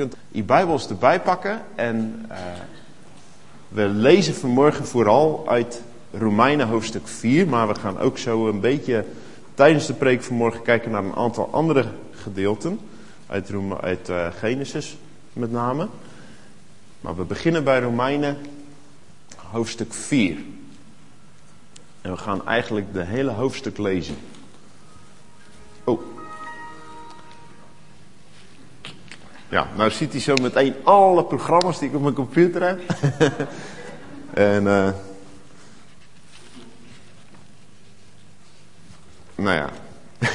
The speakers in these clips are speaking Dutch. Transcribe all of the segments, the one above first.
kunt je Bijbels erbij pakken en uh, we lezen vanmorgen vooral uit Romeinen hoofdstuk 4, maar we gaan ook zo een beetje tijdens de preek vanmorgen kijken naar een aantal andere gedeelten uit, uit uh, Genesis met name. Maar we beginnen bij Romeinen hoofdstuk 4. En we gaan eigenlijk de hele hoofdstuk lezen. Oh. Ja, nou ziet hij zo meteen alle programma's die ik op mijn computer heb. en uh, nou ja.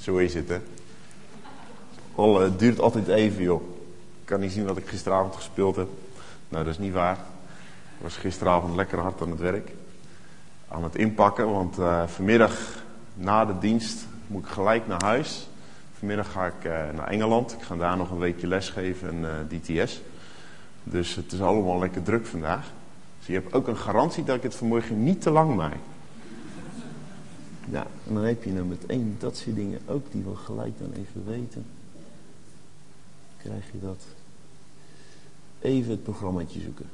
zo is het, hè. Al, het duurt altijd even, joh. Ik kan niet zien wat ik gisteravond gespeeld heb. Nou, dat is niet waar. Ik was gisteravond lekker hard aan het werk. Aan het inpakken, want uh, vanmiddag na de dienst moet ik gelijk naar huis. Vanmiddag ga ik uh, naar Engeland. Ik ga daar nog een weekje lesgeven uh, DTS. Dus het is allemaal lekker druk vandaag. Dus je hebt ook een garantie dat ik het vanmorgen niet te lang maak. Ja, en dan heb je nou meteen dat soort dingen ook die we gelijk dan even weten. Krijg je dat. Even het programmaatje zoeken.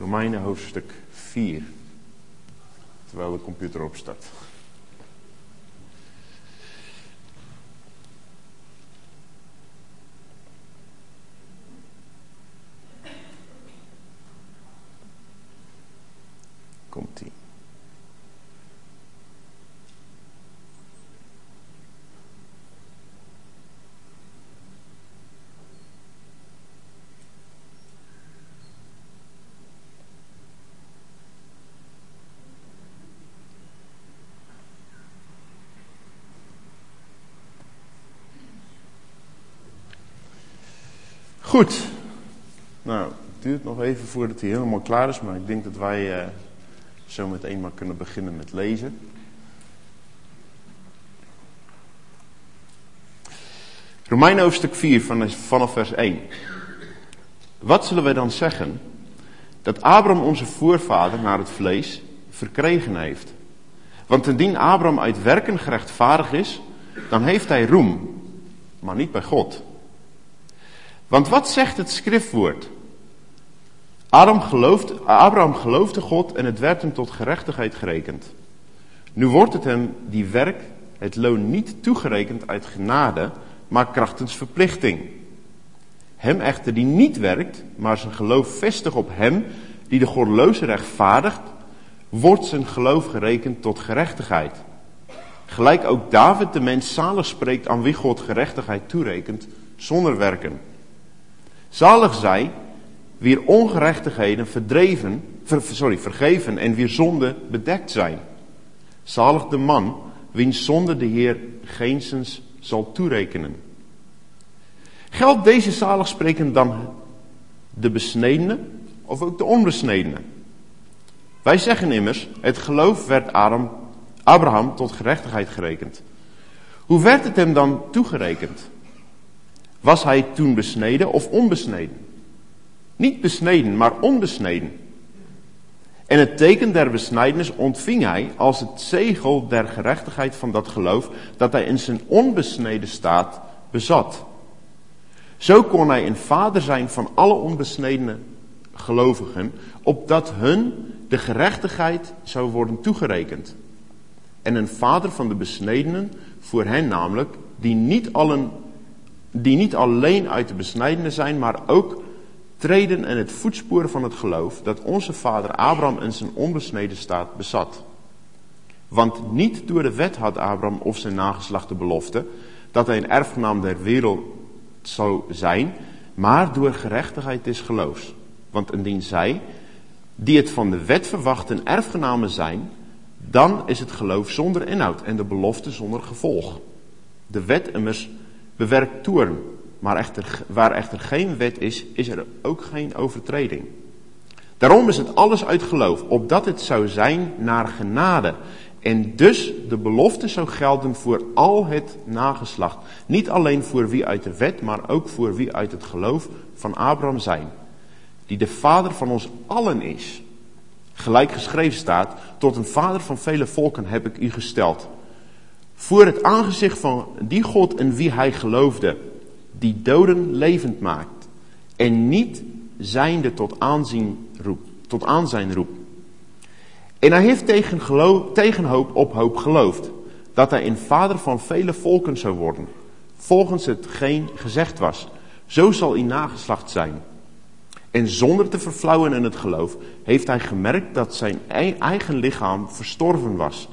Romeinen hoofdstuk 4. Terwijl de computer opstart. Goed. Nou, het duurt nog even voordat hij helemaal klaar is, maar ik denk dat wij uh, zo meteen maar kunnen beginnen met lezen. Romein hoofdstuk 4 vanaf vers 1. Wat zullen wij dan zeggen? Dat Abraham onze voorvader naar het vlees verkregen heeft. Want indien Abraham uit werken gerechtvaardigd is, dan heeft hij roem, maar niet bij God. Want wat zegt het schriftwoord? Adam geloofde, Abraham geloofde God en het werd hem tot gerechtigheid gerekend. Nu wordt het hem die werk, het loon niet toegerekend uit genade, maar krachtens verplichting. Hem echter die niet werkt, maar zijn geloof vestigt op hem die de godloze rechtvaardigt, wordt zijn geloof gerekend tot gerechtigheid. Gelijk ook David de mens zalig spreekt aan wie God gerechtigheid toerekent, zonder werken. Zalig zij, wier ongerechtigheden verdreven, ver, sorry, vergeven en wier zonde bedekt zijn. Zalig de man, wiens zonde de Heer geenszins zal toerekenen. Geldt deze zaligspreken dan de besnedene of ook de onbesnedene? Wij zeggen immers, het geloof werd Abraham tot gerechtigheid gerekend. Hoe werd het hem dan toegerekend? Was hij toen besneden of onbesneden? Niet besneden, maar onbesneden. En het teken der besnijdenis ontving hij als het zegel der gerechtigheid van dat geloof dat hij in zijn onbesneden staat bezat. Zo kon hij een vader zijn van alle onbesnedene gelovigen, opdat hun de gerechtigheid zou worden toegerekend. En een vader van de besnedenen voor hen namelijk, die niet allen die niet alleen uit de besnijdenen zijn, maar ook treden in het voetspoor van het geloof dat onze vader Abraham in zijn onbesneden staat bezat. Want niet door de wet had Abraham of zijn nageslacht de belofte dat hij een erfgenaam der wereld zou zijn, maar door gerechtigheid des geloofs. Want indien zij, die het van de wet verwachten, erfgenamen zijn, dan is het geloof zonder inhoud en de belofte zonder gevolg. De wet immers bewerkt toorn. Maar echter, waar echter geen wet is, is er ook geen overtreding. Daarom is het alles uit geloof, opdat het zou zijn naar genade. En dus de belofte zou gelden voor al het nageslacht. Niet alleen voor wie uit de wet, maar ook voor wie uit het geloof van Abraham zijn. die de vader van ons allen is. Gelijk geschreven staat, tot een vader van vele volken heb ik u gesteld. Voor het aangezicht van die God in wie hij geloofde, die doden levend maakt en niet zijnde tot aanzien roept, tot aanzijn roept. En hij heeft tegen, tegen hoop op hoop geloofd dat hij een vader van vele volken zou worden, volgens hetgeen gezegd was. Zo zal hij nageslacht zijn. En zonder te verflauwen in het geloof heeft hij gemerkt dat zijn eigen lichaam verstorven was,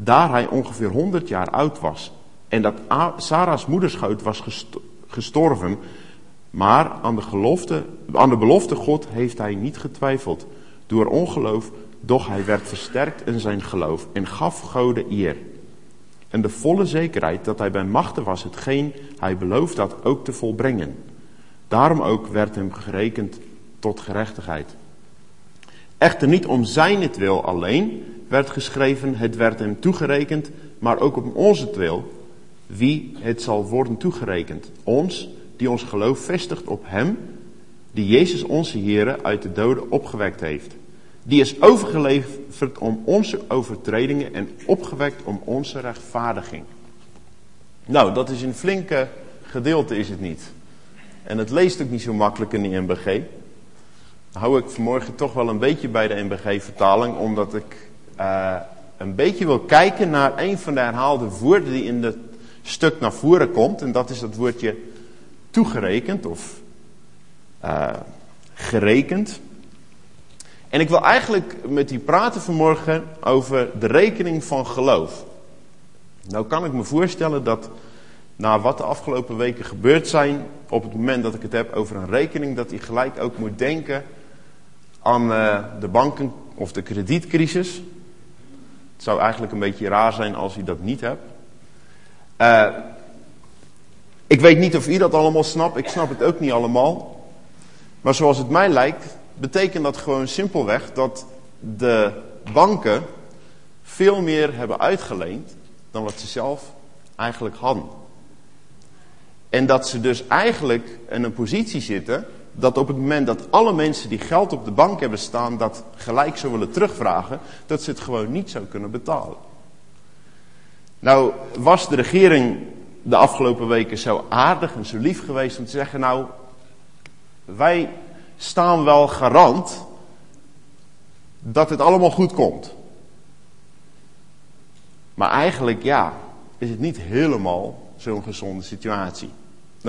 daar hij ongeveer 100 jaar oud was. En dat Sarah's moederschoot was gestorven, maar aan de, gelofte, aan de belofte God heeft hij niet getwijfeld. Door ongeloof, doch hij werd versterkt in zijn geloof en gaf Gode eer. En de volle zekerheid dat hij bij machten was hetgeen hij beloofd had ook te volbrengen. Daarom ook werd hem gerekend tot gerechtigheid. Echter niet om zijn het wil alleen werd geschreven, het werd hem toegerekend, maar ook om onze wil, wie het zal worden toegerekend. Ons, die ons geloof vestigt op hem, die Jezus onze Here uit de doden opgewekt heeft. Die is overgeleverd om onze overtredingen en opgewekt om onze rechtvaardiging. Nou, dat is een flinke gedeelte, is het niet. En het leest ook niet zo makkelijk in die MBG. hou ik vanmorgen toch wel een beetje bij de MBG-vertaling, omdat ik uh, een beetje wil kijken naar een van de herhaalde woorden die in het stuk naar voren komt. En dat is het woordje toegerekend of uh, gerekend. En ik wil eigenlijk met u praten vanmorgen over de rekening van geloof. Nou kan ik me voorstellen dat na wat de afgelopen weken gebeurd zijn, op het moment dat ik het heb over een rekening, dat u gelijk ook moet denken aan uh, de banken of de kredietcrisis. Het zou eigenlijk een beetje raar zijn als u dat niet hebt. Uh, ik weet niet of u dat allemaal snapt, ik snap het ook niet allemaal. Maar zoals het mij lijkt, betekent dat gewoon simpelweg dat de banken veel meer hebben uitgeleend dan wat ze zelf eigenlijk hadden. En dat ze dus eigenlijk in een positie zitten dat op het moment dat alle mensen die geld op de bank hebben staan dat gelijk zou willen terugvragen, dat ze het gewoon niet zou kunnen betalen. Nou was de regering de afgelopen weken zo aardig en zo lief geweest om te zeggen, nou wij staan wel garant dat het allemaal goed komt. Maar eigenlijk ja, is het niet helemaal zo'n gezonde situatie.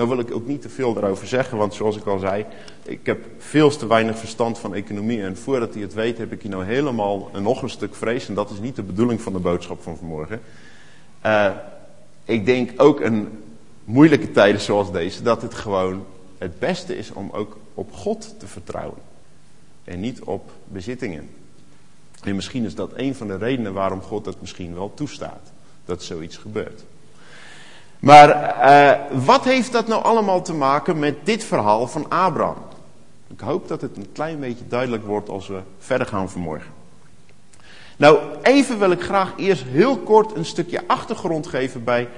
Nou wil ik ook niet te veel daarover zeggen, want zoals ik al zei, ik heb veel te weinig verstand van economie. En voordat hij het weet, heb ik hier nou helemaal nog een stuk vrees. En dat is niet de bedoeling van de boodschap van vanmorgen. Uh, ik denk ook in moeilijke tijden zoals deze, dat het gewoon het beste is om ook op God te vertrouwen. En niet op bezittingen. En misschien is dat een van de redenen waarom God het misschien wel toestaat. Dat zoiets gebeurt. Maar uh, wat heeft dat nou allemaal te maken met dit verhaal van Abraham? Ik hoop dat het een klein beetje duidelijk wordt als we verder gaan vanmorgen. Nou, even wil ik graag eerst heel kort een stukje achtergrond geven bij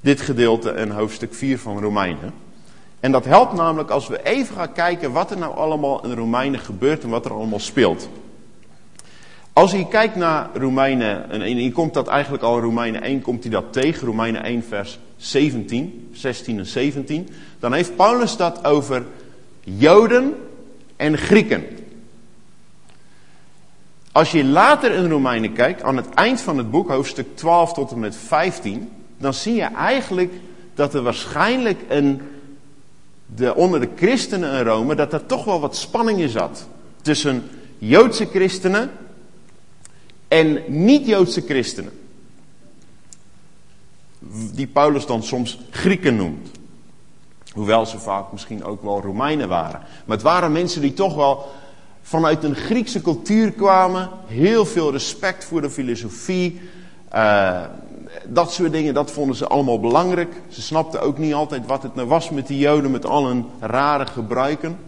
dit gedeelte in hoofdstuk 4 van Romeinen. En dat helpt namelijk als we even gaan kijken wat er nou allemaal in Romeinen gebeurt en wat er allemaal speelt. Als je kijkt naar Romeinen, en je komt dat eigenlijk al in Romeinen 1, komt hij dat tegen, Romeinen 1 vers 17, 16 en 17. Dan heeft Paulus dat over Joden en Grieken. Als je later in Romeinen kijkt, aan het eind van het boek, hoofdstuk 12 tot en met 15, dan zie je eigenlijk dat er waarschijnlijk een, de, onder de christenen in Rome, dat er toch wel wat spanning in zat. Tussen Joodse christenen en niet-Joodse christenen. Die Paulus dan soms Grieken noemt. Hoewel ze vaak misschien ook wel Romeinen waren. Maar het waren mensen die toch wel vanuit een Griekse cultuur kwamen. Heel veel respect voor de filosofie. Uh, dat soort dingen, dat vonden ze allemaal belangrijk. Ze snapten ook niet altijd wat het nou was met die Joden, met al hun rare gebruiken.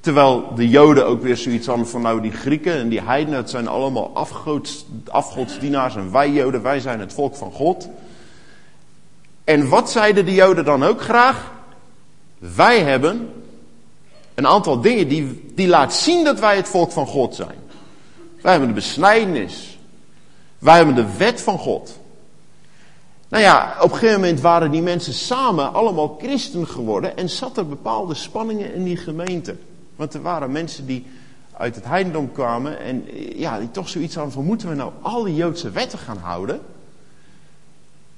Terwijl de Joden ook weer zoiets hadden van nou die Grieken en die heidenen, het zijn allemaal afgods, afgodsdienaars en wij Joden, wij zijn het volk van God. En wat zeiden de Joden dan ook graag? Wij hebben een aantal dingen die, die laat zien dat wij het volk van God zijn. Wij hebben de besnijdenis. Wij hebben de wet van God. Nou ja, op een gegeven moment waren die mensen samen allemaal christen geworden en zat er bepaalde spanningen in die gemeente. Want er waren mensen die uit het heidendom kwamen en ja, die toch zoiets hadden van moeten we nou al die Joodse wetten gaan houden?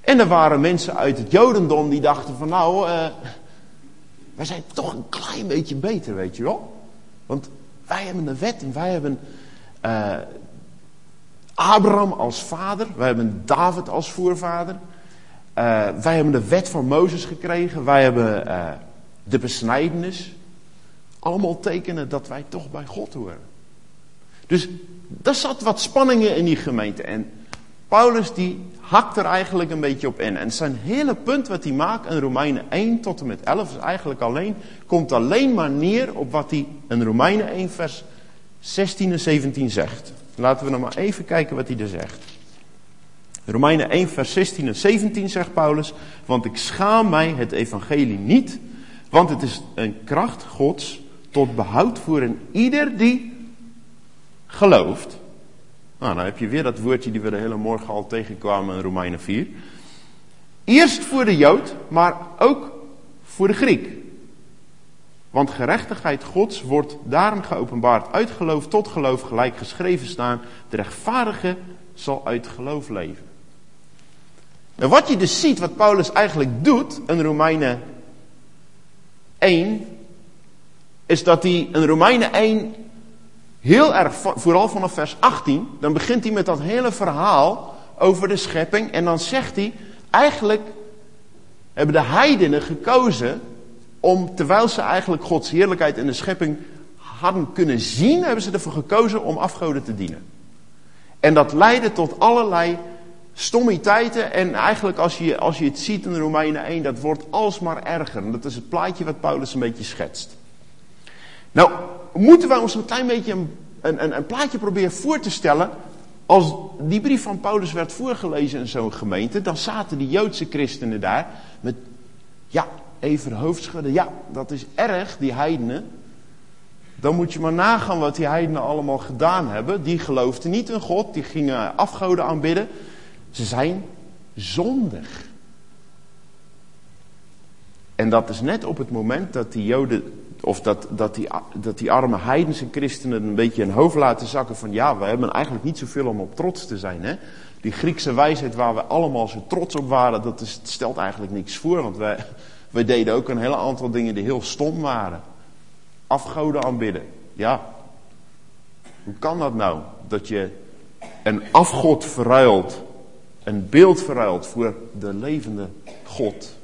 En er waren mensen uit het Jodendom die dachten van nou, uh, wij zijn toch een klein beetje beter, weet je wel. Want wij hebben een wet en wij hebben uh, Abraham als vader, wij hebben David als voorvader. Wij hebben de wet van Mozes gekregen, wij hebben de besnijdenis. Allemaal tekenen dat wij toch bij God horen. Dus daar zat wat spanningen in die gemeente. En Paulus die hakt er eigenlijk een beetje op in. En zijn hele punt wat hij maakt in Romeinen 1 tot en met 11 is eigenlijk alleen, komt alleen maar neer op wat hij in Romeinen 1 vers 16 en 17 zegt. Laten we nog maar even kijken wat hij er zegt. Romeinen 1 vers 16 en 17 zegt Paulus, want ik schaam mij het evangelie niet, want het is een kracht Gods tot behoud voor een ieder die gelooft. Nou, dan heb je weer dat woordje die we de hele morgen al tegenkwamen in Romeinen 4. Eerst voor de Jood, maar ook voor de Griek. Want gerechtigheid Gods wordt daarom geopenbaard uit geloof tot geloof gelijk geschreven staan. De rechtvaardige zal uit geloof leven. En wat je dus ziet, wat Paulus eigenlijk doet in Romeinen 1, is dat hij in Romeinen 1 heel erg, vooral vanaf vers 18, dan begint hij met dat hele verhaal over de schepping. En dan zegt hij, eigenlijk hebben de heidenen gekozen om, terwijl ze eigenlijk Gods heerlijkheid in de schepping hadden kunnen zien, hebben ze ervoor gekozen om afgoden te dienen. En dat leidde tot allerlei stommiteiten. En eigenlijk als je, als je het ziet in Romeinen 1, dat wordt alsmaar erger. En dat is het plaatje wat Paulus een beetje schetst. Nou, moeten wij ons een klein beetje een, een, een plaatje proberen voor te stellen. Als die brief van Paulus werd voorgelezen in zo'n gemeente, dan zaten die Joodse christenen daar met, ja, even hoofdschudden. Ja, dat is erg, die heidenen. Dan moet je maar nagaan wat die heidenen allemaal gedaan hebben. Die geloofden niet in God, die gingen afgoden aanbidden. Ze zijn zondig. En dat is net op het moment dat die Joden of dat, dat, die, dat die arme heidense christenen een beetje een hoofd laten zakken van ja, we hebben eigenlijk niet zoveel om op trots te zijn. Hè? Die Griekse wijsheid waar we allemaal zo trots op waren, dat stelt eigenlijk niks voor. Want wij, wij deden ook een hele aantal dingen die heel stom waren. Afgoden aanbidden. Ja, hoe kan dat nou? Dat je een afgod verruilt, een beeld verruilt voor de levende God.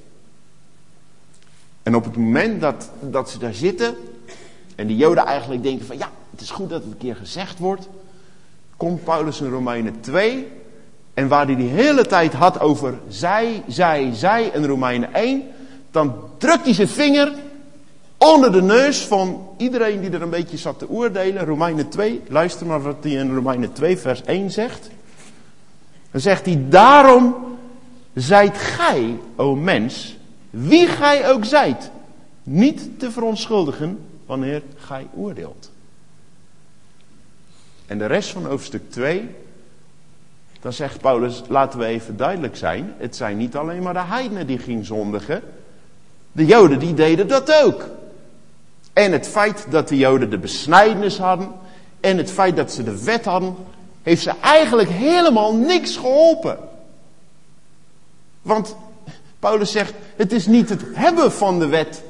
En op het moment dat, dat ze daar zitten, en de Joden eigenlijk denken van ja, het is goed dat het een keer gezegd wordt, komt Paulus in Romeinen 2, en waar hij die hele tijd had over zij, zij, zij in Romeinen 1, dan drukt hij zijn vinger onder de neus van iedereen die er een beetje zat te oordelen. Romeinen 2, luister maar wat hij in Romeinen 2 vers 1 zegt. Dan zegt hij, daarom zijt gij, o mens, wie gij ook zijt, niet te verontschuldigen wanneer gij oordeelt. En de rest van hoofdstuk 2, dan zegt Paulus, laten we even duidelijk zijn, het zijn niet alleen maar de heidenen die gingen zondigen, de joden die deden dat ook. En het feit dat de joden de besnijdenis hadden, en het feit dat ze de wet hadden, heeft ze eigenlijk helemaal niks geholpen. Want Paulus zegt, het is niet het hebben van de wet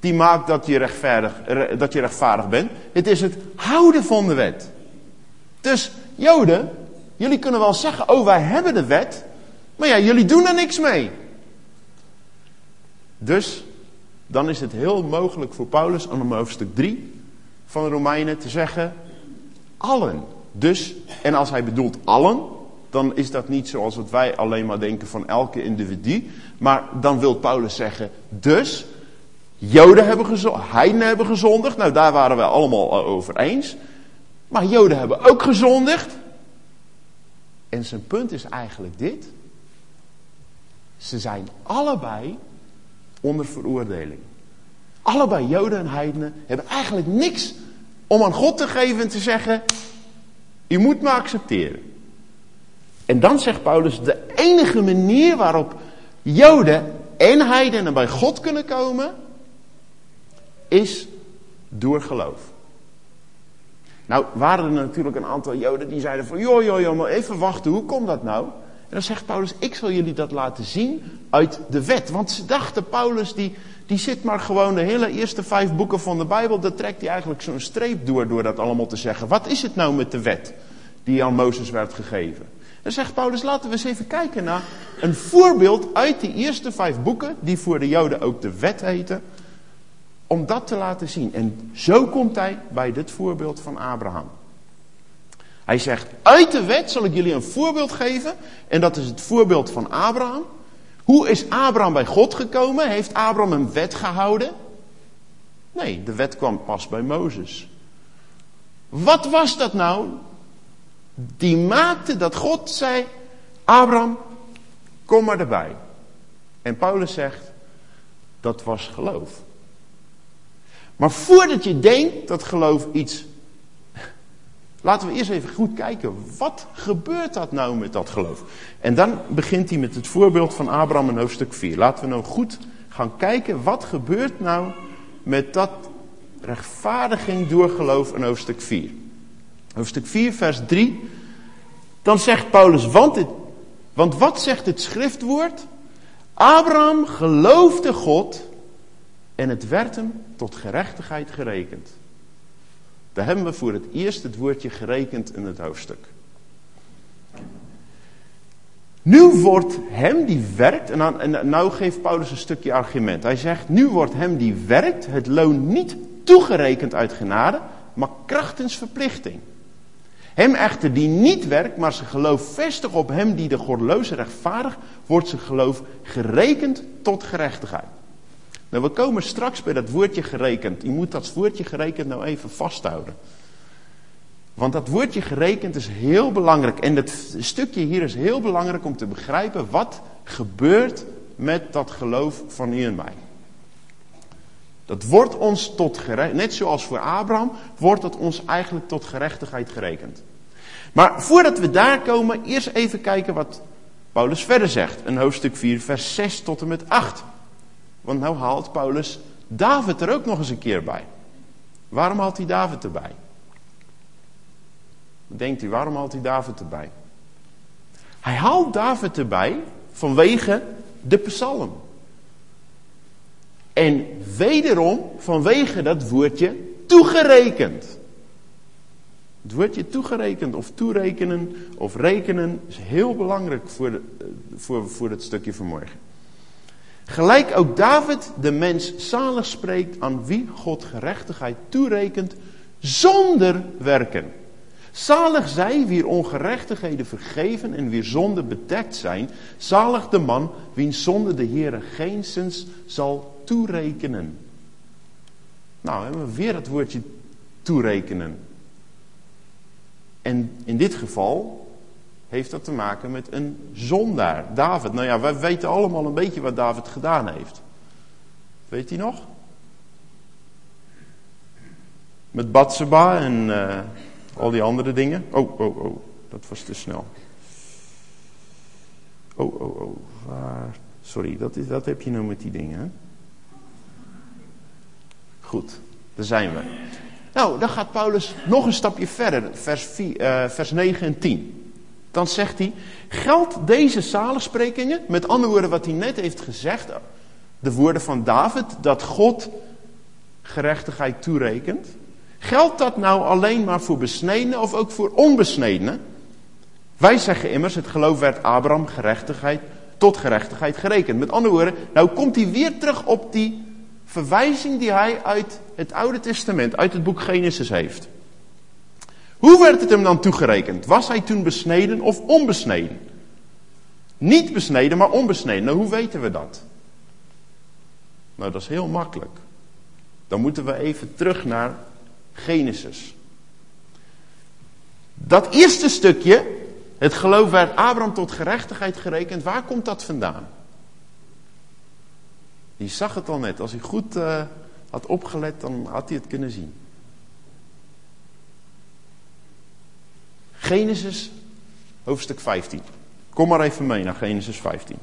die maakt dat je, rechtvaardig, dat je rechtvaardig bent. Het is het houden van de wet. Dus Joden, jullie kunnen wel zeggen, oh wij hebben de wet, maar ja, jullie doen er niks mee. Dus, dan is het heel mogelijk voor Paulus om hoofdstuk 3 van de Romeinen te zeggen, allen. Dus, en als hij bedoelt allen, dan is dat niet zoals wat wij alleen maar denken van elke individu. Maar dan wil Paulus zeggen, dus, Joden hebben gezondigd, heidenen hebben gezondigd. Nou, daar waren we allemaal over eens. Maar Joden hebben ook gezondigd. En zijn punt is eigenlijk dit. Ze zijn allebei onder veroordeling. Allebei Joden en heidenen hebben eigenlijk niks om aan God te geven en te zeggen, u moet me accepteren. En dan zegt Paulus, de enige manier waarop Joden en heidenen bij God kunnen komen, is door geloof. Nou waren er natuurlijk een aantal Joden die zeiden van, joh, joh, joh, maar even wachten, hoe komt dat nou? En dan zegt Paulus, ik zal jullie dat laten zien uit de wet. Want ze dachten, Paulus die, die zit maar gewoon de hele eerste vijf boeken van de Bijbel, daar trekt hij eigenlijk zo'n streep door, door dat allemaal te zeggen. Wat is het nou met de wet die aan Mozes werd gegeven? Dan zegt Paulus, laten we eens even kijken naar een voorbeeld uit die eerste vijf boeken, die voor de Joden ook de wet heten, om dat te laten zien. En zo komt hij bij dit voorbeeld van Abraham. Hij zegt, uit de wet zal ik jullie een voorbeeld geven, en dat is het voorbeeld van Abraham. Hoe is Abraham bij God gekomen? Heeft Abraham een wet gehouden? Nee, de wet kwam pas bij Mozes. Wat was dat nou? Die maakte dat God zei: Abraham, kom maar erbij. En Paulus zegt: dat was geloof. Maar voordat je denkt dat geloof iets. Laten we eerst even goed kijken. Wat gebeurt dat nou met dat geloof? En dan begint hij met het voorbeeld van Abraham in hoofdstuk 4. Laten we nou goed gaan kijken. Wat gebeurt nou met dat rechtvaardiging door geloof in hoofdstuk 4? Hoofdstuk 4, vers 3. Dan zegt Paulus, want, want wat zegt het schriftwoord? Abraham geloofde God en het werd hem tot gerechtigheid gerekend. Daar hebben we voor het eerst het woordje gerekend in het hoofdstuk. Nu wordt hem die werkt, en, en nou geeft Paulus een stukje argument. Hij zegt, nu wordt hem die werkt het loon niet toegerekend uit genade, maar krachtens verplichting. Hem echter die niet werkt, maar zijn geloof vestigt op hem die de godloze rechtvaardig, wordt zijn geloof gerekend tot gerechtigheid. Nou, we komen straks bij dat woordje gerekend. Je moet dat woordje gerekend nou even vasthouden. Want dat woordje gerekend is heel belangrijk. En dat stukje hier is heel belangrijk om te begrijpen wat gebeurt met dat geloof van u en mij. Dat wordt ons tot gerechtigheid, net zoals voor Abraham, wordt het ons eigenlijk tot gerechtigheid gerekend. Maar voordat we daar komen, eerst even kijken wat Paulus verder zegt. In hoofdstuk 4, vers 6 tot en met 8. Want nou haalt Paulus David er ook nog eens een keer bij. Waarom haalt hij David erbij? Denkt u, waarom haalt hij David erbij? Hij haalt David erbij vanwege de psalm. En wederom vanwege dat woordje toegerekend. Het woordje toegerekend of toerekenen of rekenen is heel belangrijk voor, de, voor, voor het stukje vanmorgen. Gelijk ook David de mens zalig spreekt aan wie God gerechtigheid toerekent zonder werken. Zalig zij wie ongerechtigheden vergeven en wie zonde bedekt zijn. Zalig de man wiens zonde de Heere geenszins zal toerekenen. Nou, hebben we weer het woordje toerekenen. En in dit geval heeft dat te maken met een zondaar. David. Nou ja, wij weten allemaal een beetje wat David gedaan heeft. Weet hij nog? Met Batseba en uh, al die andere dingen. Oh, oh, oh. Dat was te snel. Oh, oh, oh. Sorry, dat, is, dat heb je nou met die dingen. Hè? Goed, daar zijn we. Nou, dan gaat Paulus nog een stapje verder. Vers, 4, uh, vers 9 en 10 dan zegt hij, geldt deze zaligsprekingen, met andere woorden wat hij net heeft gezegd, de woorden van David, dat God gerechtigheid toerekent, geldt dat nou alleen maar voor besnedenen of ook voor onbesnedenen? Wij zeggen immers, het geloof werd Abraham gerechtigheid tot gerechtigheid gerekend. Met andere woorden, nou komt hij weer terug op die verwijzing die hij uit het Oude Testament, uit het boek Genesis heeft. Hoe werd het hem dan toegerekend? Was hij toen besneden of onbesneden? Niet besneden, maar onbesneden. Nou, hoe weten we dat? Nou, dat is heel makkelijk. Dan moeten we even terug naar Genesis. Dat eerste stukje, het geloof werd Abraham tot gerechtigheid gerekend, waar komt dat vandaan? Je zag het al net, als u goed, uh, had opgelet, dan had hij het kunnen zien. Genesis, hoofdstuk 15. Kom maar even mee naar Genesis 15.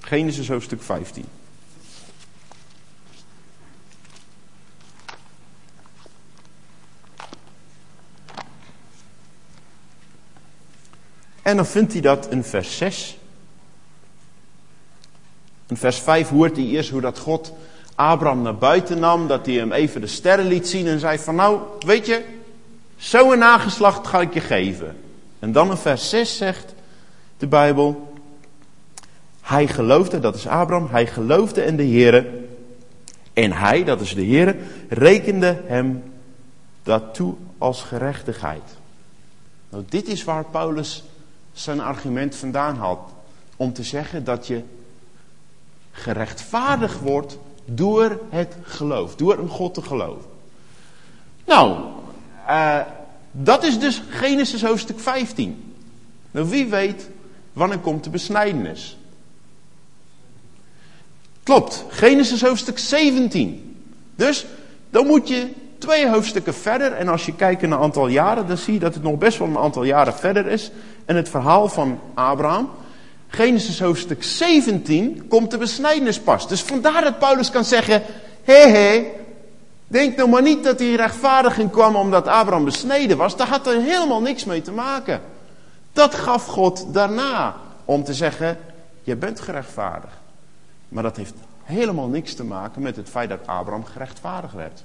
Genesis hoofdstuk 15. En dan vindt hij dat in vers 6. In vers 5 hoort hij eerst hoe dat God Abraham naar buiten nam, dat hij hem even de sterren liet zien en zei van nou, weet je, zo'n nageslacht ga ik je geven. En dan in vers 6 zegt de Bijbel, hij geloofde, dat is Abraham, hij geloofde in de Heere en hij, dat is de Heere, rekende hem dat toe als gerechtigheid. Nou, dit is waar Paulus zijn argument vandaan had. Om te zeggen dat je gerechtvaardigd wordt door het geloof. Door een God te geloven. Nou, uh, dat is dus Genesis hoofdstuk 15. Nou, wie weet wanneer komt de besnijdenis? Klopt, Genesis hoofdstuk 17. Dus dan moet je twee hoofdstukken verder. En als je kijkt naar een aantal jaren, dan zie je dat het nog best wel een aantal jaren verder is. En het verhaal van Abraham. Genesis hoofdstuk 17 komt de besnijdenis pas. Dus vandaar dat Paulus kan zeggen, hé hé, denk nou maar niet dat die rechtvaardiging kwam omdat Abraham besneden was. Daar had er helemaal niks mee te maken. Dat gaf God daarna om te zeggen, je bent gerechtvaardigd. Maar dat heeft helemaal niks te maken met het feit dat Abraham gerechtvaardigd werd.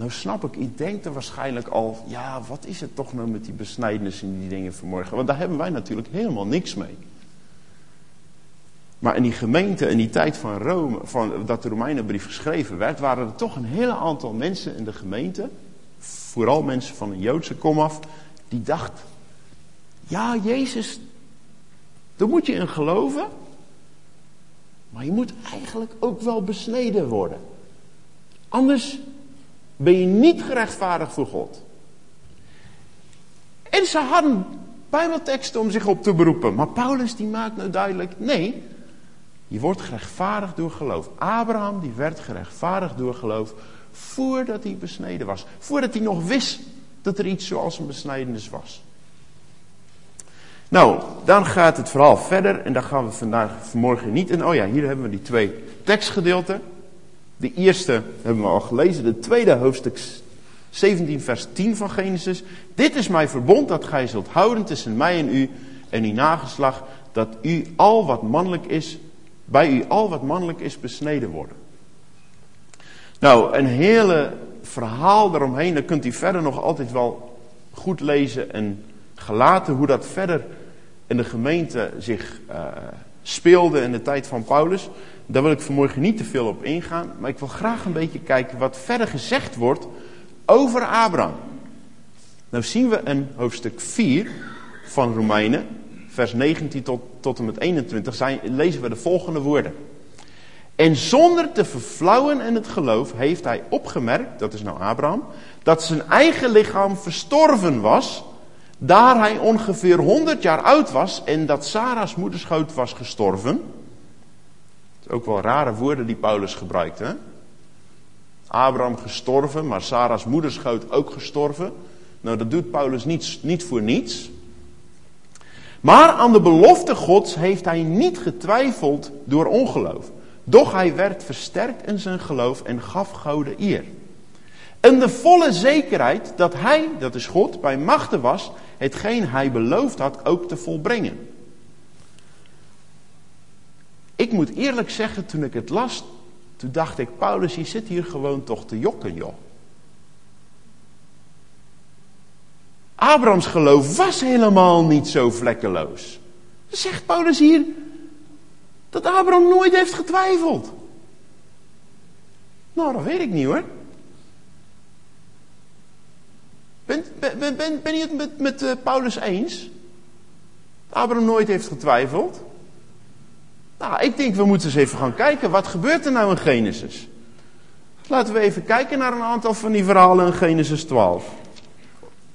Nou snap ik, ik denk er waarschijnlijk al, ja, wat is het toch nou met die besnijdenis en die dingen vanmorgen? Want daar hebben wij natuurlijk helemaal niks mee. Maar in die gemeente, in die tijd van Rome, van, dat de Romeinenbrief geschreven werd, waren er toch een hele aantal mensen in de gemeente, vooral mensen van een Joodse komaf, die dachten, ja, Jezus, daar moet je in geloven, maar je moet eigenlijk ook wel besneden worden. Anders ben je niet gerechtvaardigd voor God. En ze hadden bijbelteksten om zich op te beroepen. Maar Paulus die maakt nou duidelijk, nee, je wordt gerechtvaardigd door geloof. Abraham die werd gerechtvaardigd door geloof voordat hij besneden was. Voordat hij nog wist dat er iets zoals een besnijdenis was. Nou, dan gaat het verhaal verder en daar gaan we vandaag vanmorgen niet in. Oh ja, hier hebben we die twee tekstgedeelten. De eerste hebben we al gelezen, de tweede hoofdstuk 17 vers 10 van Genesis. Dit is mijn verbond dat gij zult houden tussen mij en u en uw nageslag, dat u al wat mannelijk is, bij u al wat mannelijk is besneden worden. Nou, een hele verhaal daaromheen, dan kunt u verder nog altijd wel goed lezen en gelaten hoe dat verder in de gemeente zich uh, speelde in de tijd van Paulus. Daar wil ik vanmorgen niet te veel op ingaan, maar ik wil graag een beetje kijken wat verder gezegd wordt over Abraham. Nou zien we in hoofdstuk 4 van Romeinen, vers 19 tot, tot en met 21, zijn, lezen we de volgende woorden. En zonder te verflauwen in het geloof heeft hij opgemerkt, dat is nou Abraham, dat zijn eigen lichaam verstorven was, daar hij ongeveer 100 jaar oud was en dat Sarah's moederschoot was gestorven. Ook wel rare woorden die Paulus gebruikt. Hè? Abraham gestorven, maar Sarah's moederschoot ook gestorven. Nou, dat doet Paulus niet, niet voor niets. Maar aan de belofte Gods heeft hij niet getwijfeld door ongeloof. Doch hij werd versterkt in zijn geloof en gaf gouden eer. En de volle zekerheid dat hij, dat is God, bij machten was, hetgeen hij beloofd had ook te volbrengen. Ik moet eerlijk zeggen, toen ik het las, toen dacht ik, Paulus, je zit hier gewoon toch te jokken, joh. Abrahams geloof was helemaal niet zo vlekkeloos. Zegt Paulus hier dat Abraham nooit heeft getwijfeld. Nou, dat weet ik niet hoor. Ben, ben, ben, ben je het met, met uh, Paulus eens? Abraham nooit heeft getwijfeld? Nou, ik denk we moeten eens even gaan kijken. Wat gebeurt er nou in Genesis? Laten we even kijken naar een aantal van die verhalen in Genesis 12.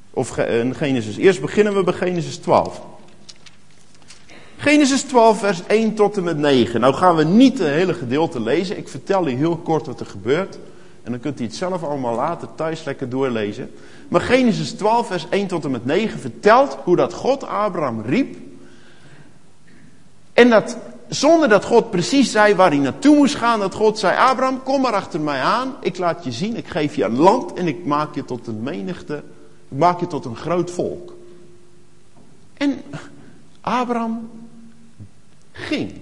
Of in Genesis. Eerst beginnen we bij Genesis 12. Genesis 12, vers 1 tot en met 9. Nou gaan we niet het hele gedeelte lezen. Ik vertel u heel kort wat er gebeurt. En dan kunt u het zelf allemaal later thuis lekker doorlezen. Maar Genesis 12, vers 1 tot en met 9 vertelt hoe dat God Abraham riep. En dat zonder dat God precies zei waar hij naartoe moest gaan, dat God zei: Abraham, kom maar achter mij aan. Ik laat je zien, ik geef je een land en ik maak je tot een menigte. Ik maak je tot een groot volk. En Abraham ging.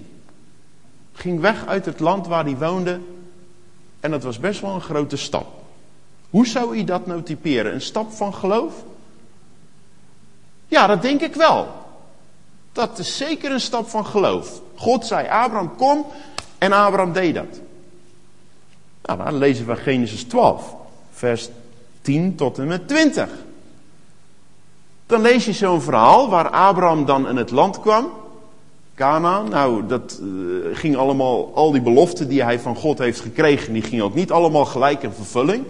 Ging weg uit het land waar hij woonde. En dat was best wel een grote stap. Hoe zou u dat nou typeren? Een stap van geloof? Ja, dat denk ik wel. Dat is zeker een stap van geloof. God zei, Abraham kom. En Abraham deed dat. Nou, dan lezen we Genesis 12, vers 10 tot en met 20. Dan lees je zo'n verhaal waar Abraham dan in het land kwam. Canaan, nou dat uh, ging allemaal, al die beloften die hij van God heeft gekregen, die gingen ook niet allemaal gelijk in vervulling.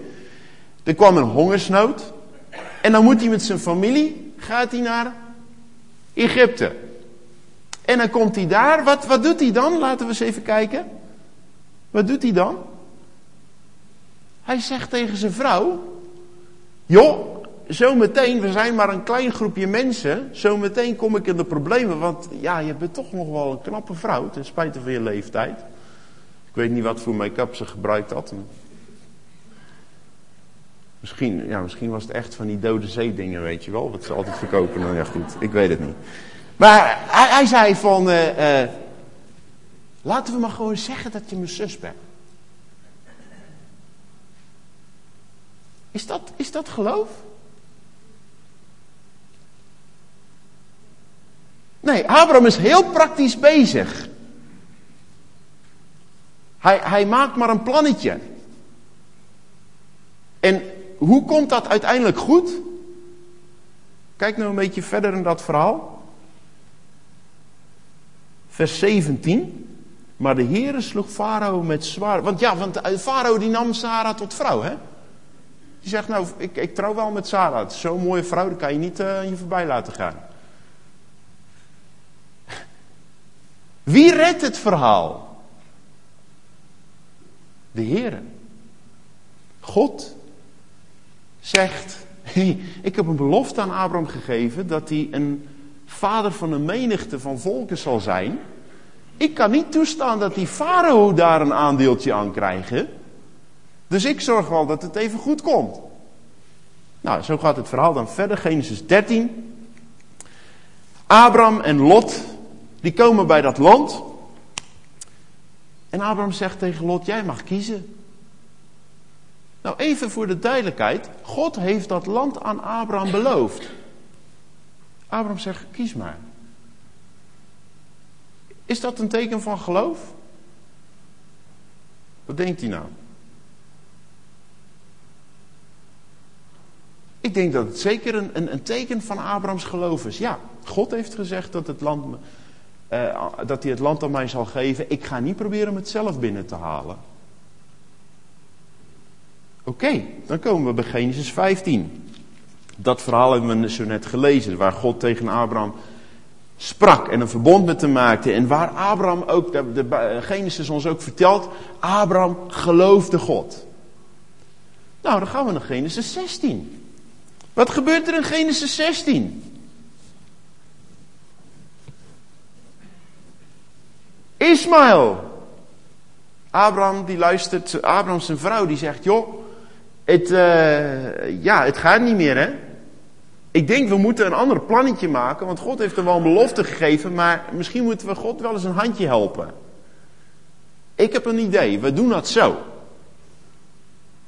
Er kwam een hongersnood. En dan moet hij met zijn familie, gaat hij naar Egypte. En dan komt hij daar, wat, wat doet hij dan? Laten we eens even kijken. Wat doet hij dan? Hij zegt tegen zijn vrouw, joh, zometeen, we zijn maar een klein groepje mensen. Zometeen kom ik in de problemen. Want ja, je bent toch nog wel een knappe vrouw. Ten spijte van je leeftijd. Ik weet niet wat voor make-up ze gebruikt had. Misschien, ja, misschien was het echt van die dode zee dingen, weet je wel. Wat ze altijd verkopen. Nou ja, goed. Ik weet het niet. Maar hij, hij zei van... Uh, uh, laten we maar gewoon zeggen dat je mijn zus bent. Is dat, is dat geloof? Nee, Abraham is heel praktisch bezig. Hij, hij maakt maar een plannetje. En hoe komt dat uiteindelijk goed? Kijk nou een beetje verder in dat verhaal. Vers 17. Maar de Heere sloeg Farao met zwaar. Want ja, want Farao die nam Sarah tot vrouw, hè? Die zegt nou, ik, ik trouw wel met Sarah. Het is zo'n mooie vrouw, die kan je niet uh, je voorbij laten gaan. Wie redt het verhaal? De Heer. God zegt, hey, ik heb een belofte aan Abraham gegeven dat hij een vader van een menigte van volken zal zijn. Ik kan niet toestaan dat die farao daar een aandeeltje aan krijgt. Dus ik zorg wel dat het even goed komt. Nou, zo gaat het verhaal dan verder. Genesis 13. Abraham en Lot die komen bij dat land. En Abraham zegt tegen Lot, jij mag kiezen. Nou, even voor de duidelijkheid. God heeft dat land aan Abraham beloofd. Abraham zegt, kies maar. Is dat een teken van geloof? Wat denkt hij nou? Ik denk dat het zeker een, een, een teken van Abrahams geloof is. Ja, God heeft gezegd dat het land uh, dat hij het land aan mij zal geven. Ik ga niet proberen om het zelf binnen te halen. Oké, dan komen we bij Genesis 15. Dat verhaal hebben we zo net gelezen, waar God tegen Abraham sprak en een verbond met hem maakte. En waar Abraham ook, de, de Genesis ons ook vertelt, Abraham geloofde God. Nou, dan gaan we naar Genesis 16. Wat gebeurt er in Genesis 16? Ismaël. Abraham die luistert, Abraham zijn vrouw die zegt, joh, het, uh, ja, het gaat niet meer hè. Ik denk we moeten een ander plannetje maken, want God heeft er wel een belofte gegeven, maar misschien moeten we God wel eens een handje helpen. Ik heb een idee, we doen dat zo.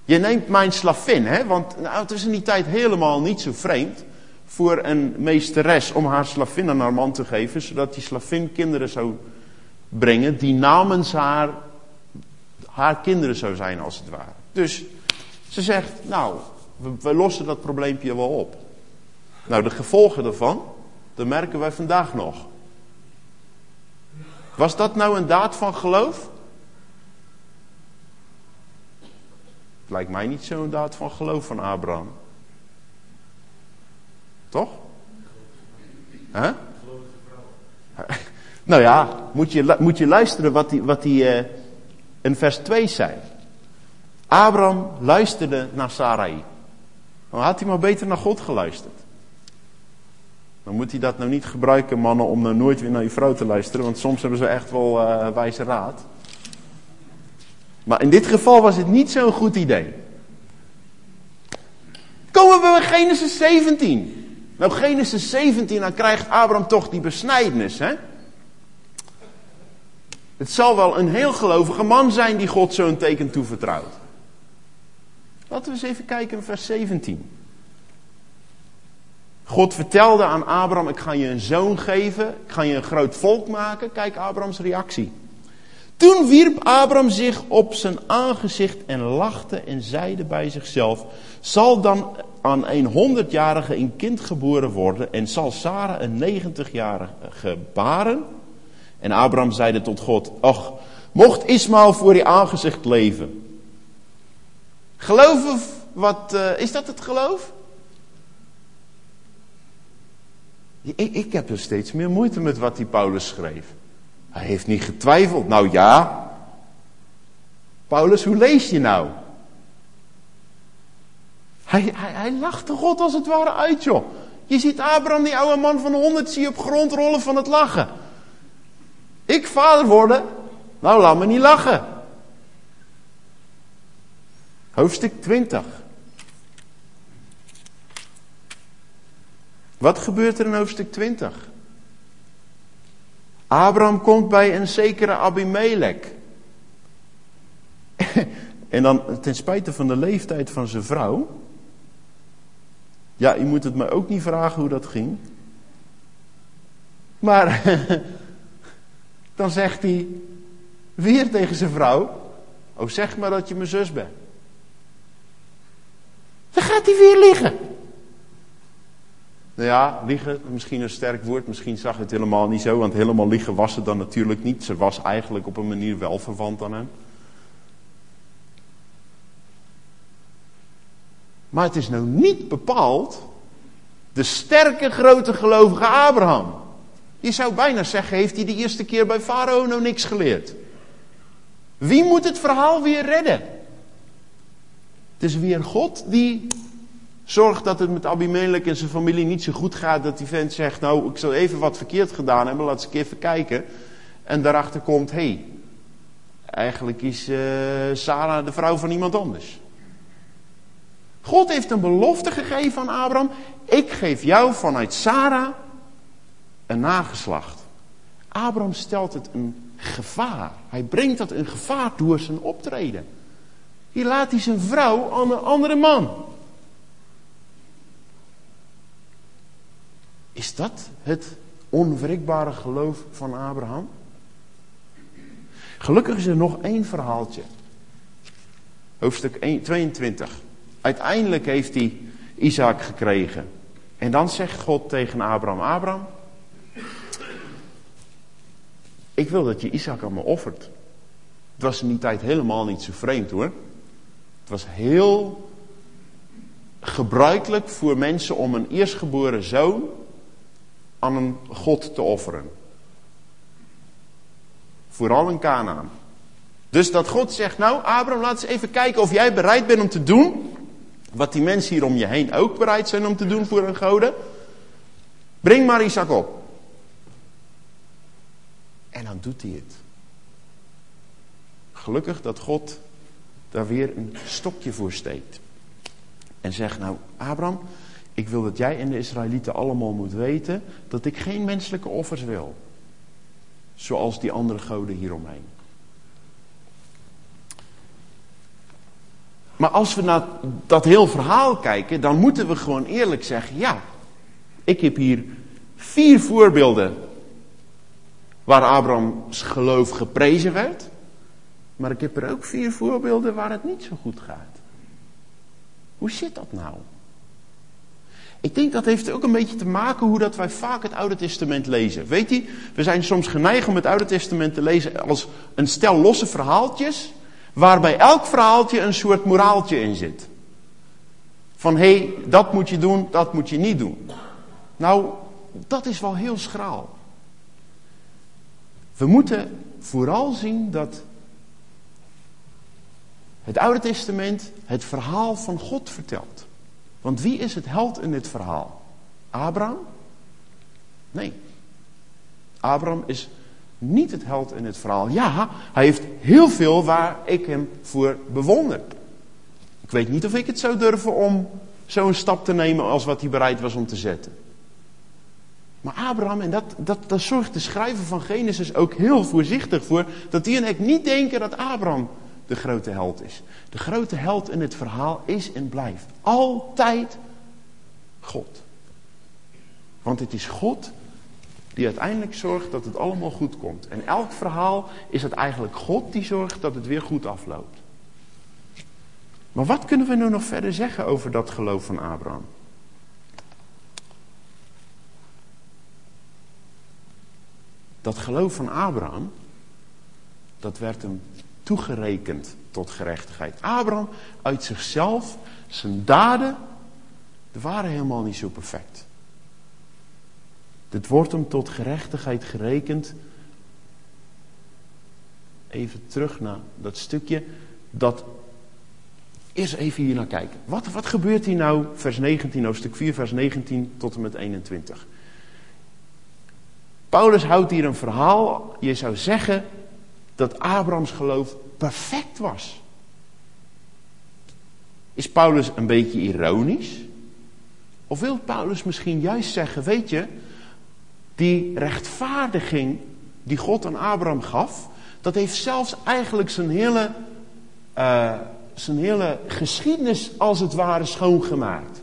Je neemt mijn slavin, hè, want nou, het is in die tijd helemaal niet zo vreemd voor een meesteres om haar slavin aan haar man te geven, zodat die slavin kinderen zou brengen die namens haar, haar kinderen zou zijn als het ware. Dus ze zegt, nou, we, we lossen dat probleempje wel op. Nou, de gevolgen daarvan, dat merken wij vandaag nog. Was dat nou een daad van geloof? Het lijkt mij niet zo'n daad van geloof van Abraham. Toch? Huh? Nou ja, moet je, moet je luisteren wat hij wat die, uh, in vers 2 zei. Abraham luisterde naar Sarai. Dan had hij maar beter naar God geluisterd. Dan moet hij dat nou niet gebruiken, mannen, om nou nooit weer naar je vrouw te luisteren. Want soms hebben ze echt wel uh, wijze raad. Maar in dit geval was het niet zo'n goed idee. Komen we bij Genesis 17. Nou, Genesis 17, dan krijgt Abraham toch die besnijdenis, hè? Het zal wel een heel gelovige man zijn die God zo'n teken toevertrouwt. Laten we eens even kijken in vers 17. God vertelde aan Abraham, ik ga je een zoon geven, ik ga je een groot volk maken. Kijk Abrahams reactie. Toen wierp Abraham zich op zijn aangezicht en lachte en zeide bij zichzelf, zal dan aan een honderdjarige een kind geboren worden en zal Sarah een negentigjarige gebaren? En Abraham zeide tot God, ach, mocht Ismaël voor je aangezicht leven. Geloven, wat, uh, is dat het geloof? Ik, ik heb er steeds meer moeite met wat die Paulus schreef. Hij heeft niet getwijfeld. Nou ja. Paulus, hoe lees je nou? Hij, hij, hij lachte God als het ware uit, joh. Je ziet Abraham, die oude man van 100, zie je op grond rollen van het lachen. Ik vader worden? Nou, laat me niet lachen. Hoofdstuk 20. Wat gebeurt er in hoofdstuk 20? Abraham komt bij een zekere Abimelech. en dan ten spijte van de leeftijd van zijn vrouw. Ja, u moet het me ook niet vragen hoe dat ging. Maar dan zegt hij weer tegen zijn vrouw: Oh, zeg maar dat je mijn zus bent. Dan gaat hij weer liggen. Nou ja, liegen, misschien een sterk woord, misschien zag het helemaal niet zo, want helemaal liegen was ze dan natuurlijk niet. Ze was eigenlijk op een manier wel verwant aan hem. Maar het is nou niet bepaald de sterke, grote gelovige Abraham. Je zou bijna zeggen, heeft hij de eerste keer bij Farao nou niks geleerd? Wie moet het verhaal weer redden? Het is weer God die zorgt dat het met Abimelech en zijn familie niet zo goed gaat. Dat die vent zegt, nou ik zal even wat verkeerd gedaan hebben, laat eens even kijken. En daarachter komt, hé, hey, eigenlijk is uh, Sarah de vrouw van iemand anders. God heeft een belofte gegeven aan Abraham. Ik geef jou vanuit Sarah een nageslacht. Abraham stelt het een gevaar. Hij brengt dat een gevaar door zijn optreden. Hier laat hij zijn vrouw aan een andere man. Is dat het onwrikbare geloof van Abraham? Gelukkig is er nog één verhaaltje. Hoofdstuk 22. Uiteindelijk heeft hij Isaac gekregen. En dan zegt God tegen Abraham: Abraham, ik wil dat je Isaac aan me offert. Het was in die tijd helemaal niet zo vreemd hoor. Het was heel gebruikelijk voor mensen om een eerstgeboren zoon aan een God te offeren. Vooral in Canaan. Dus dat God zegt, nou Abraham, laat eens even kijken of jij bereid bent om te doen. Wat die mensen hier om je heen ook bereid zijn om te doen voor een goden. Breng maar Isaac op. En dan doet hij het. Gelukkig dat God daar weer een stokje voor steekt. En zegt, nou Abraham, ik wil dat jij en de Israëlieten allemaal moet weten dat ik geen menselijke offers wil. Zoals die andere goden hieromheen. Maar als we naar dat heel verhaal kijken, dan moeten we gewoon eerlijk zeggen: ja, ik heb hier vier voorbeelden waar Abrahams geloof geprezen werd. Maar ik heb er ook vier voorbeelden waar het niet zo goed gaat. Hoe zit dat nou? Ik denk dat heeft ook een beetje te maken hoe dat wij vaak het Oude Testament lezen. Weet je, we zijn soms geneigd om het Oude Testament te lezen als een stel losse verhaaltjes, waarbij elk verhaaltje een soort moraaltje in zit. Van hé, hey, dat moet je doen, dat moet je niet doen. Nou, dat is wel heel schraal. We moeten vooral zien dat het Oude Testament het verhaal van God vertelt. Want wie is het held in dit verhaal? Abraham? Nee. Abraham is niet het held in het verhaal. Ja, hij heeft heel veel waar ik hem voor bewonder. Ik weet niet of ik het zou durven om zo'n stap te nemen als wat hij bereid was om te zetten. Maar Abraham, en dat, dat, dat zorgt de schrijver van Genesis ook heel voorzichtig voor, dat die en ik niet denken dat Abraham de grote held is. De grote held in het verhaal is en blijft altijd God. Want het is God die uiteindelijk zorgt dat het allemaal goed komt. En elk verhaal is het eigenlijk God die zorgt dat het weer goed afloopt. Maar wat kunnen we nu nog verder zeggen over dat geloof van Abraham? Dat geloof van Abraham, dat werd hem toegerekend tot gerechtigheid. Abraham uit zichzelf, zijn daden, die waren helemaal niet zo perfect. Dit wordt hem tot gerechtigheid gerekend. Even terug naar dat stukje. Dat Eerst even hier naar kijken. Wat, wat gebeurt hier nou, vers 19, hoofdstuk 4, vers 19 tot en met 21? Paulus houdt hier een verhaal. Je zou zeggen dat Abrahams geloof perfect was. Is Paulus een beetje ironisch? Of wil Paulus misschien juist zeggen, weet je, die rechtvaardiging die God aan Abraham gaf, dat heeft zelfs eigenlijk zijn hele, uh, zijn hele geschiedenis als het ware schoongemaakt.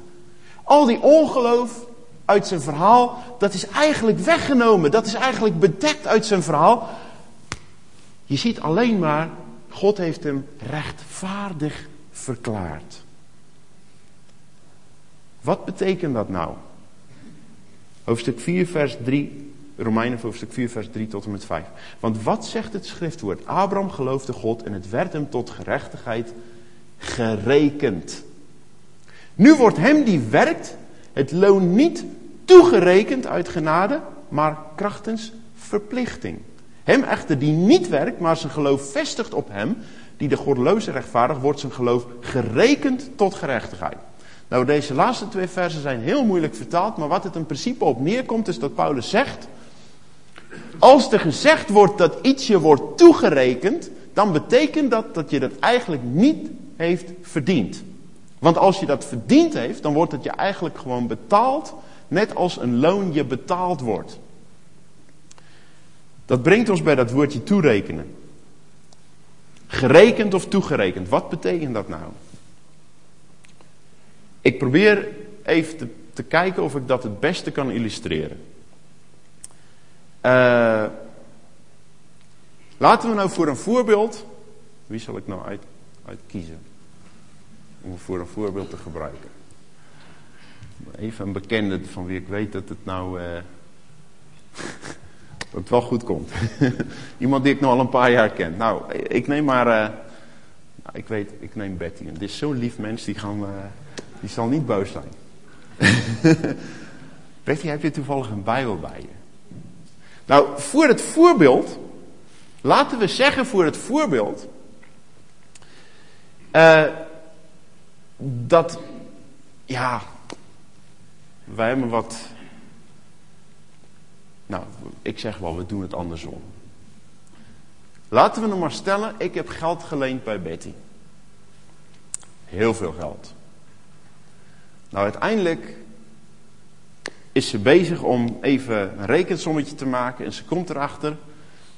Al die ongeloof uit zijn verhaal, dat is eigenlijk weggenomen. Dat is eigenlijk bedekt uit zijn verhaal. Je ziet alleen maar, God heeft hem rechtvaardig verklaard. Wat betekent dat nou? Hoofdstuk 4, vers 3. Romeinen hoofdstuk 4, vers 3 tot en met 5. Want wat zegt het schriftwoord? Abraham geloofde God en het werd hem tot gerechtigheid gerekend. Nu wordt hem die werkt het loon niet toegerekend uit genade, maar krachtens verplichting. Hem echter die niet werkt, maar zijn geloof vestigt op hem, die de goddeloze rechtvaardig, wordt zijn geloof gerekend tot gerechtigheid. Nou, deze laatste twee versen zijn heel moeilijk vertaald, maar wat het in principe op neerkomt is dat Paulus zegt, als er gezegd wordt dat iets je wordt toegerekend, dan betekent dat dat je dat eigenlijk niet heeft verdiend. Want als je dat verdiend heeft, dan wordt het je eigenlijk gewoon betaald, net als een loon je betaald wordt. Dat brengt ons bij dat woordje toerekenen. Gerekend of toegerekend, wat betekent dat nou? Ik probeer even te, kijken of ik dat het beste kan illustreren. Uh, laten we nou voor een voorbeeld. Wie zal ik nou uit, uit kiezen? Om voor een voorbeeld te gebruiken. Even een bekende van wie ik weet dat het nou. Dat het wel goed komt. Iemand die ik nog al een paar jaar ken. Nou, ik neem maar. Uh, ik weet, ik neem Betty. En dit is zo'n lief mens, die gaan. Die zal niet boos zijn. Betty, heb je toevallig een Bijbel bij je? Nou, voor het voorbeeld, laten we zeggen voor het voorbeeld, uh, dat, ja, wij hebben wat, nou, ik zeg wel, we doen het andersom. Laten we nog maar stellen, ik heb geld geleend bij Betty. Heel veel geld. Nou, uiteindelijk is ze bezig om even een rekensommetje te maken. En ze komt erachter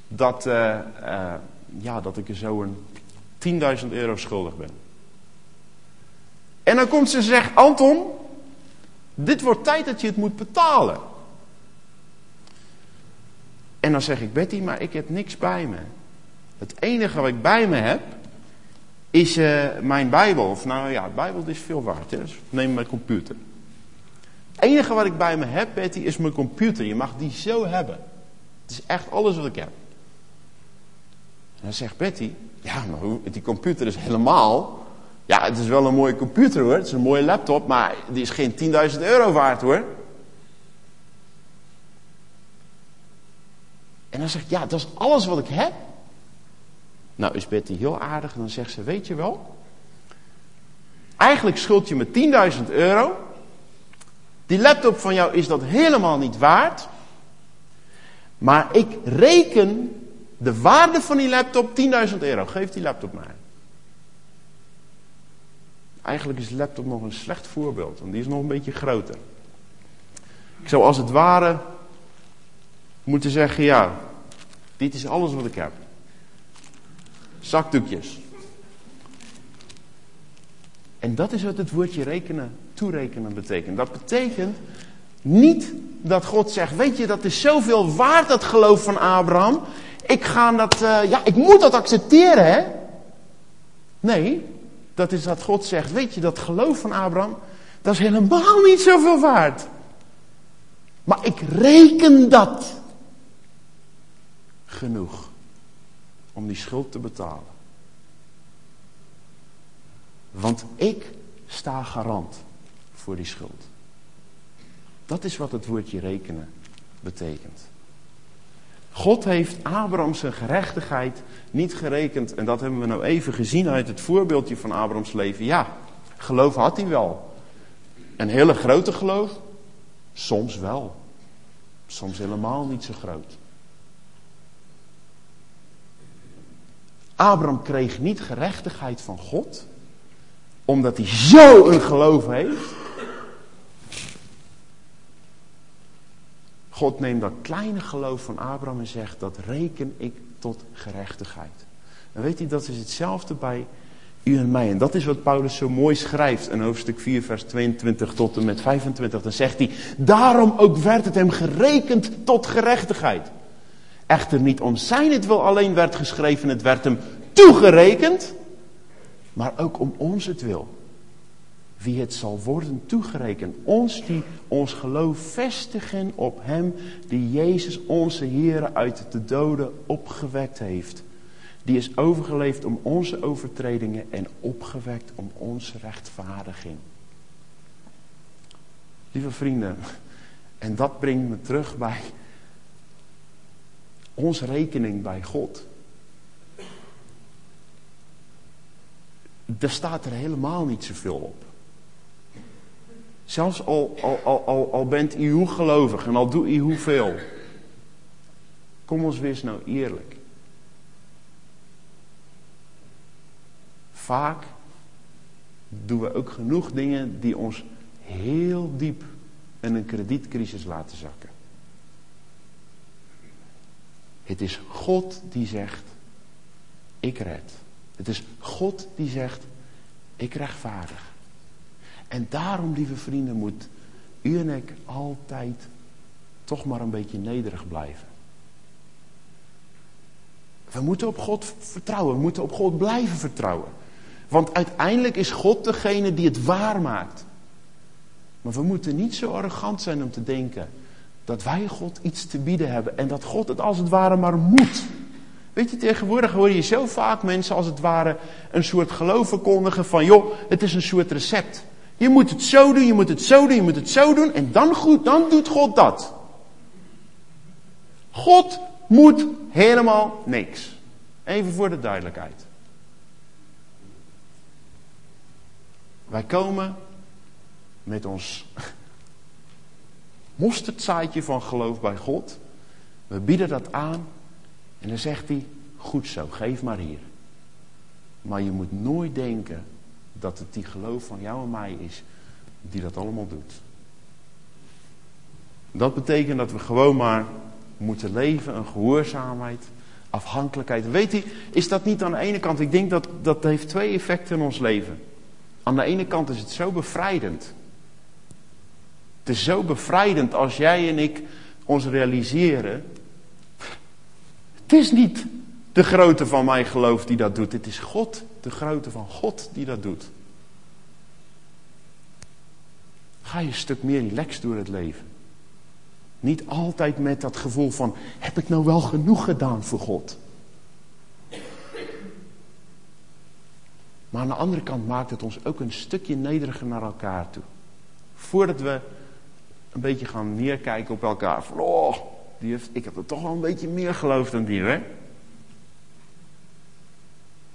dat, uh, uh, ja, dat ik er zo een 10.000 euro schuldig ben. En dan komt ze en zegt, Anton, dit wordt tijd dat je het moet betalen. En dan zeg ik, Betty, maar ik heb niks bij me. Het enige wat ik bij me heb, is uh, mijn Bijbel. Of nou ja, de Bijbel is veel waard. Hè? Dus neem mijn computer. Het enige wat ik bij me heb, Betty, is mijn computer. Je mag die zo hebben. Het is echt alles wat ik heb. En dan zegt Betty, ja, maar die computer is helemaal... Ja, het is wel een mooie computer hoor. Het is een mooie laptop, maar die is geen 10.000 euro waard hoor. En dan zegt ja, dat is alles wat ik heb. Nou is Betty heel aardig en dan zegt ze, weet je wel, eigenlijk schuld je me 10.000 euro. Die laptop van jou is dat helemaal niet waard. Maar ik reken de waarde van die laptop 10.000 euro. Geef die laptop maar. Eigenlijk is laptop nog een slecht voorbeeld, want die is nog een beetje groter. Ik zou als het ware moeten zeggen, ja, dit is alles wat ik heb. Zakdoekjes. En dat is wat het woordje rekenen, toerekenen betekent. Dat betekent niet dat God zegt, weet je, dat is zoveel waard dat geloof van Abraham. Ik ga dat, uh, ja, ik moet dat accepteren, hè. Nee, dat is dat God zegt, weet je, dat geloof van Abraham, dat is helemaal niet zoveel waard. Maar ik reken dat genoeg om die schuld te betalen. Want ik sta garant voor die schuld. Dat is wat het woordje rekenen betekent. God heeft Abraham zijn gerechtigheid niet gerekend. En dat hebben we nou even gezien uit het voorbeeldje van Abrahams leven. Ja, geloof had hij wel. Een hele grote geloof? Soms wel. Soms helemaal niet zo groot. Abraham kreeg niet gerechtigheid van God, omdat hij zo een geloof heeft. God neemt dat kleine geloof van Abraham en zegt, dat reken ik tot gerechtigheid. En weet u, dat is hetzelfde bij u en mij. En dat is wat Paulus zo mooi schrijft in hoofdstuk 4, vers 22 tot en met 25. Dan zegt hij, daarom ook werd het hem gerekend tot gerechtigheid. Echter niet om zijn het wel alleen werd geschreven, het werd hem toegerekend, maar ook om ons het wil. Wie het zal worden toegerekend. Ons die ons geloof vestigen op hem die Jezus onze Heer uit de doden opgewekt heeft. Die is overgeleefd om onze overtredingen en opgewekt om onze rechtvaardiging. Lieve vrienden, en dat brengt me terug bij onze rekening bij God. Daar staat er helemaal niet zoveel op. Zelfs al, al, al, al, bent u hoe gelovig en al doe u hoeveel. Kom ons wees nou eerlijk. Vaak doen we ook genoeg dingen die ons heel diep in een kredietcrisis laten zakken. Het is God die zegt, ik red. Het is God die zegt, ik rechtvaardig. En daarom, lieve vrienden, moet u en ik altijd toch maar een beetje nederig blijven. We moeten op God vertrouwen. We moeten op God blijven vertrouwen. Want uiteindelijk is God degene die het waar maakt. Maar we moeten niet zo arrogant zijn om te denken dat wij God iets te bieden hebben en dat God het als het ware maar moet. Weet je, tegenwoordig hoor je zo vaak mensen als het ware een soort geloof verkondigen van joh, het is een soort recept. Je moet het zo doen, je moet het zo doen, je moet het zo doen en dan goed, dan doet God dat. God moet helemaal niks. Even voor de duidelijkheid. Wij komen met ons mosterdzaadje van geloof bij God. We bieden dat aan en dan zegt hij, goed zo, geef maar hier. Maar je moet nooit denken dat het die geloof van jou en mij is die dat allemaal doet. Dat betekent dat we gewoon maar moeten leven, een gehoorzaamheid, afhankelijkheid. Weet u, is dat niet aan de ene kant, ik denk dat dat heeft twee effecten in ons leven. Aan de ene kant is het zo bevrijdend. Het is zo bevrijdend als jij en ik ons realiseren. Het is niet de grootte van mijn geloof die dat doet. Het is God, de grootte van God die dat doet. Ga je een stuk meer relaxed door het leven. Niet altijd met dat gevoel van, heb ik nou wel genoeg gedaan voor God? Maar aan de andere kant maakt het ons ook een stukje nederiger naar elkaar toe. Voordat we een beetje gaan neerkijken op elkaar. Van, oh, die heeft, ik heb er toch wel een beetje meer geloof dan die, hè?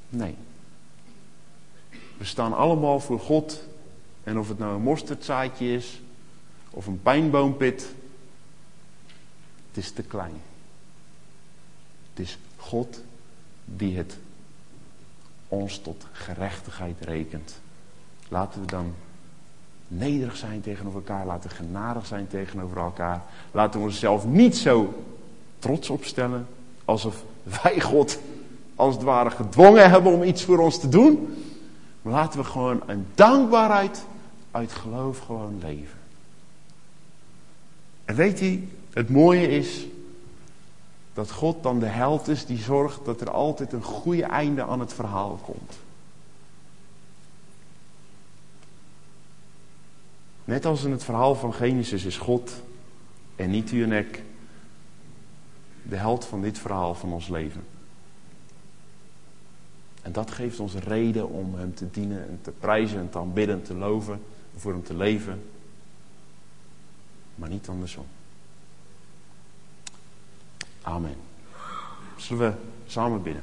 Nee. We staan allemaal voor God. En of het nou een mosterdzaadje is, of een pijnboompit, het is te klein. Het is God die het ons tot gerechtigheid rekent. Laten we dan nederig zijn tegenover elkaar. Laten we genadig zijn tegenover elkaar. Laten we onszelf niet zo trots opstellen. Alsof wij God als het ware gedwongen hebben om iets voor ons te doen. Maar laten we gewoon een dankbaarheid uit geloof gewoon leven. En weet u, het mooie is dat God dan de held is die zorgt dat er altijd een goede einde aan het verhaal komt. Net als in het verhaal van Genesis is God en niet u en ik de held van dit verhaal van ons leven. En dat geeft ons reden om Hem te dienen en te prijzen en te aanbidden en te loven, voor Hem te leven. Maar niet andersom. Amen. Zullen we samen bidden?